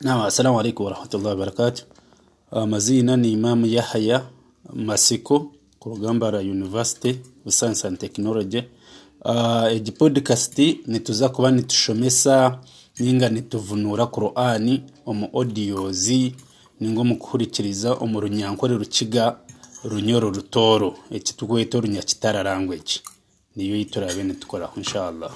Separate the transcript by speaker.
Speaker 1: Naam, assalamu rahmatullahi wa wabarakatuh. Amazina uh, ni Imam Yahya Masiko ku rugambara University of Science and Technology. Uh, egi podcast nituza kuba nitushomesa ninga nituvunura Qur'ani omu audios ninga omu kuhurikiriza omu runyankore rukiga runyoro rutoro eki tukweta orunyakitara language niyo yituraabe nitukoraho inshallah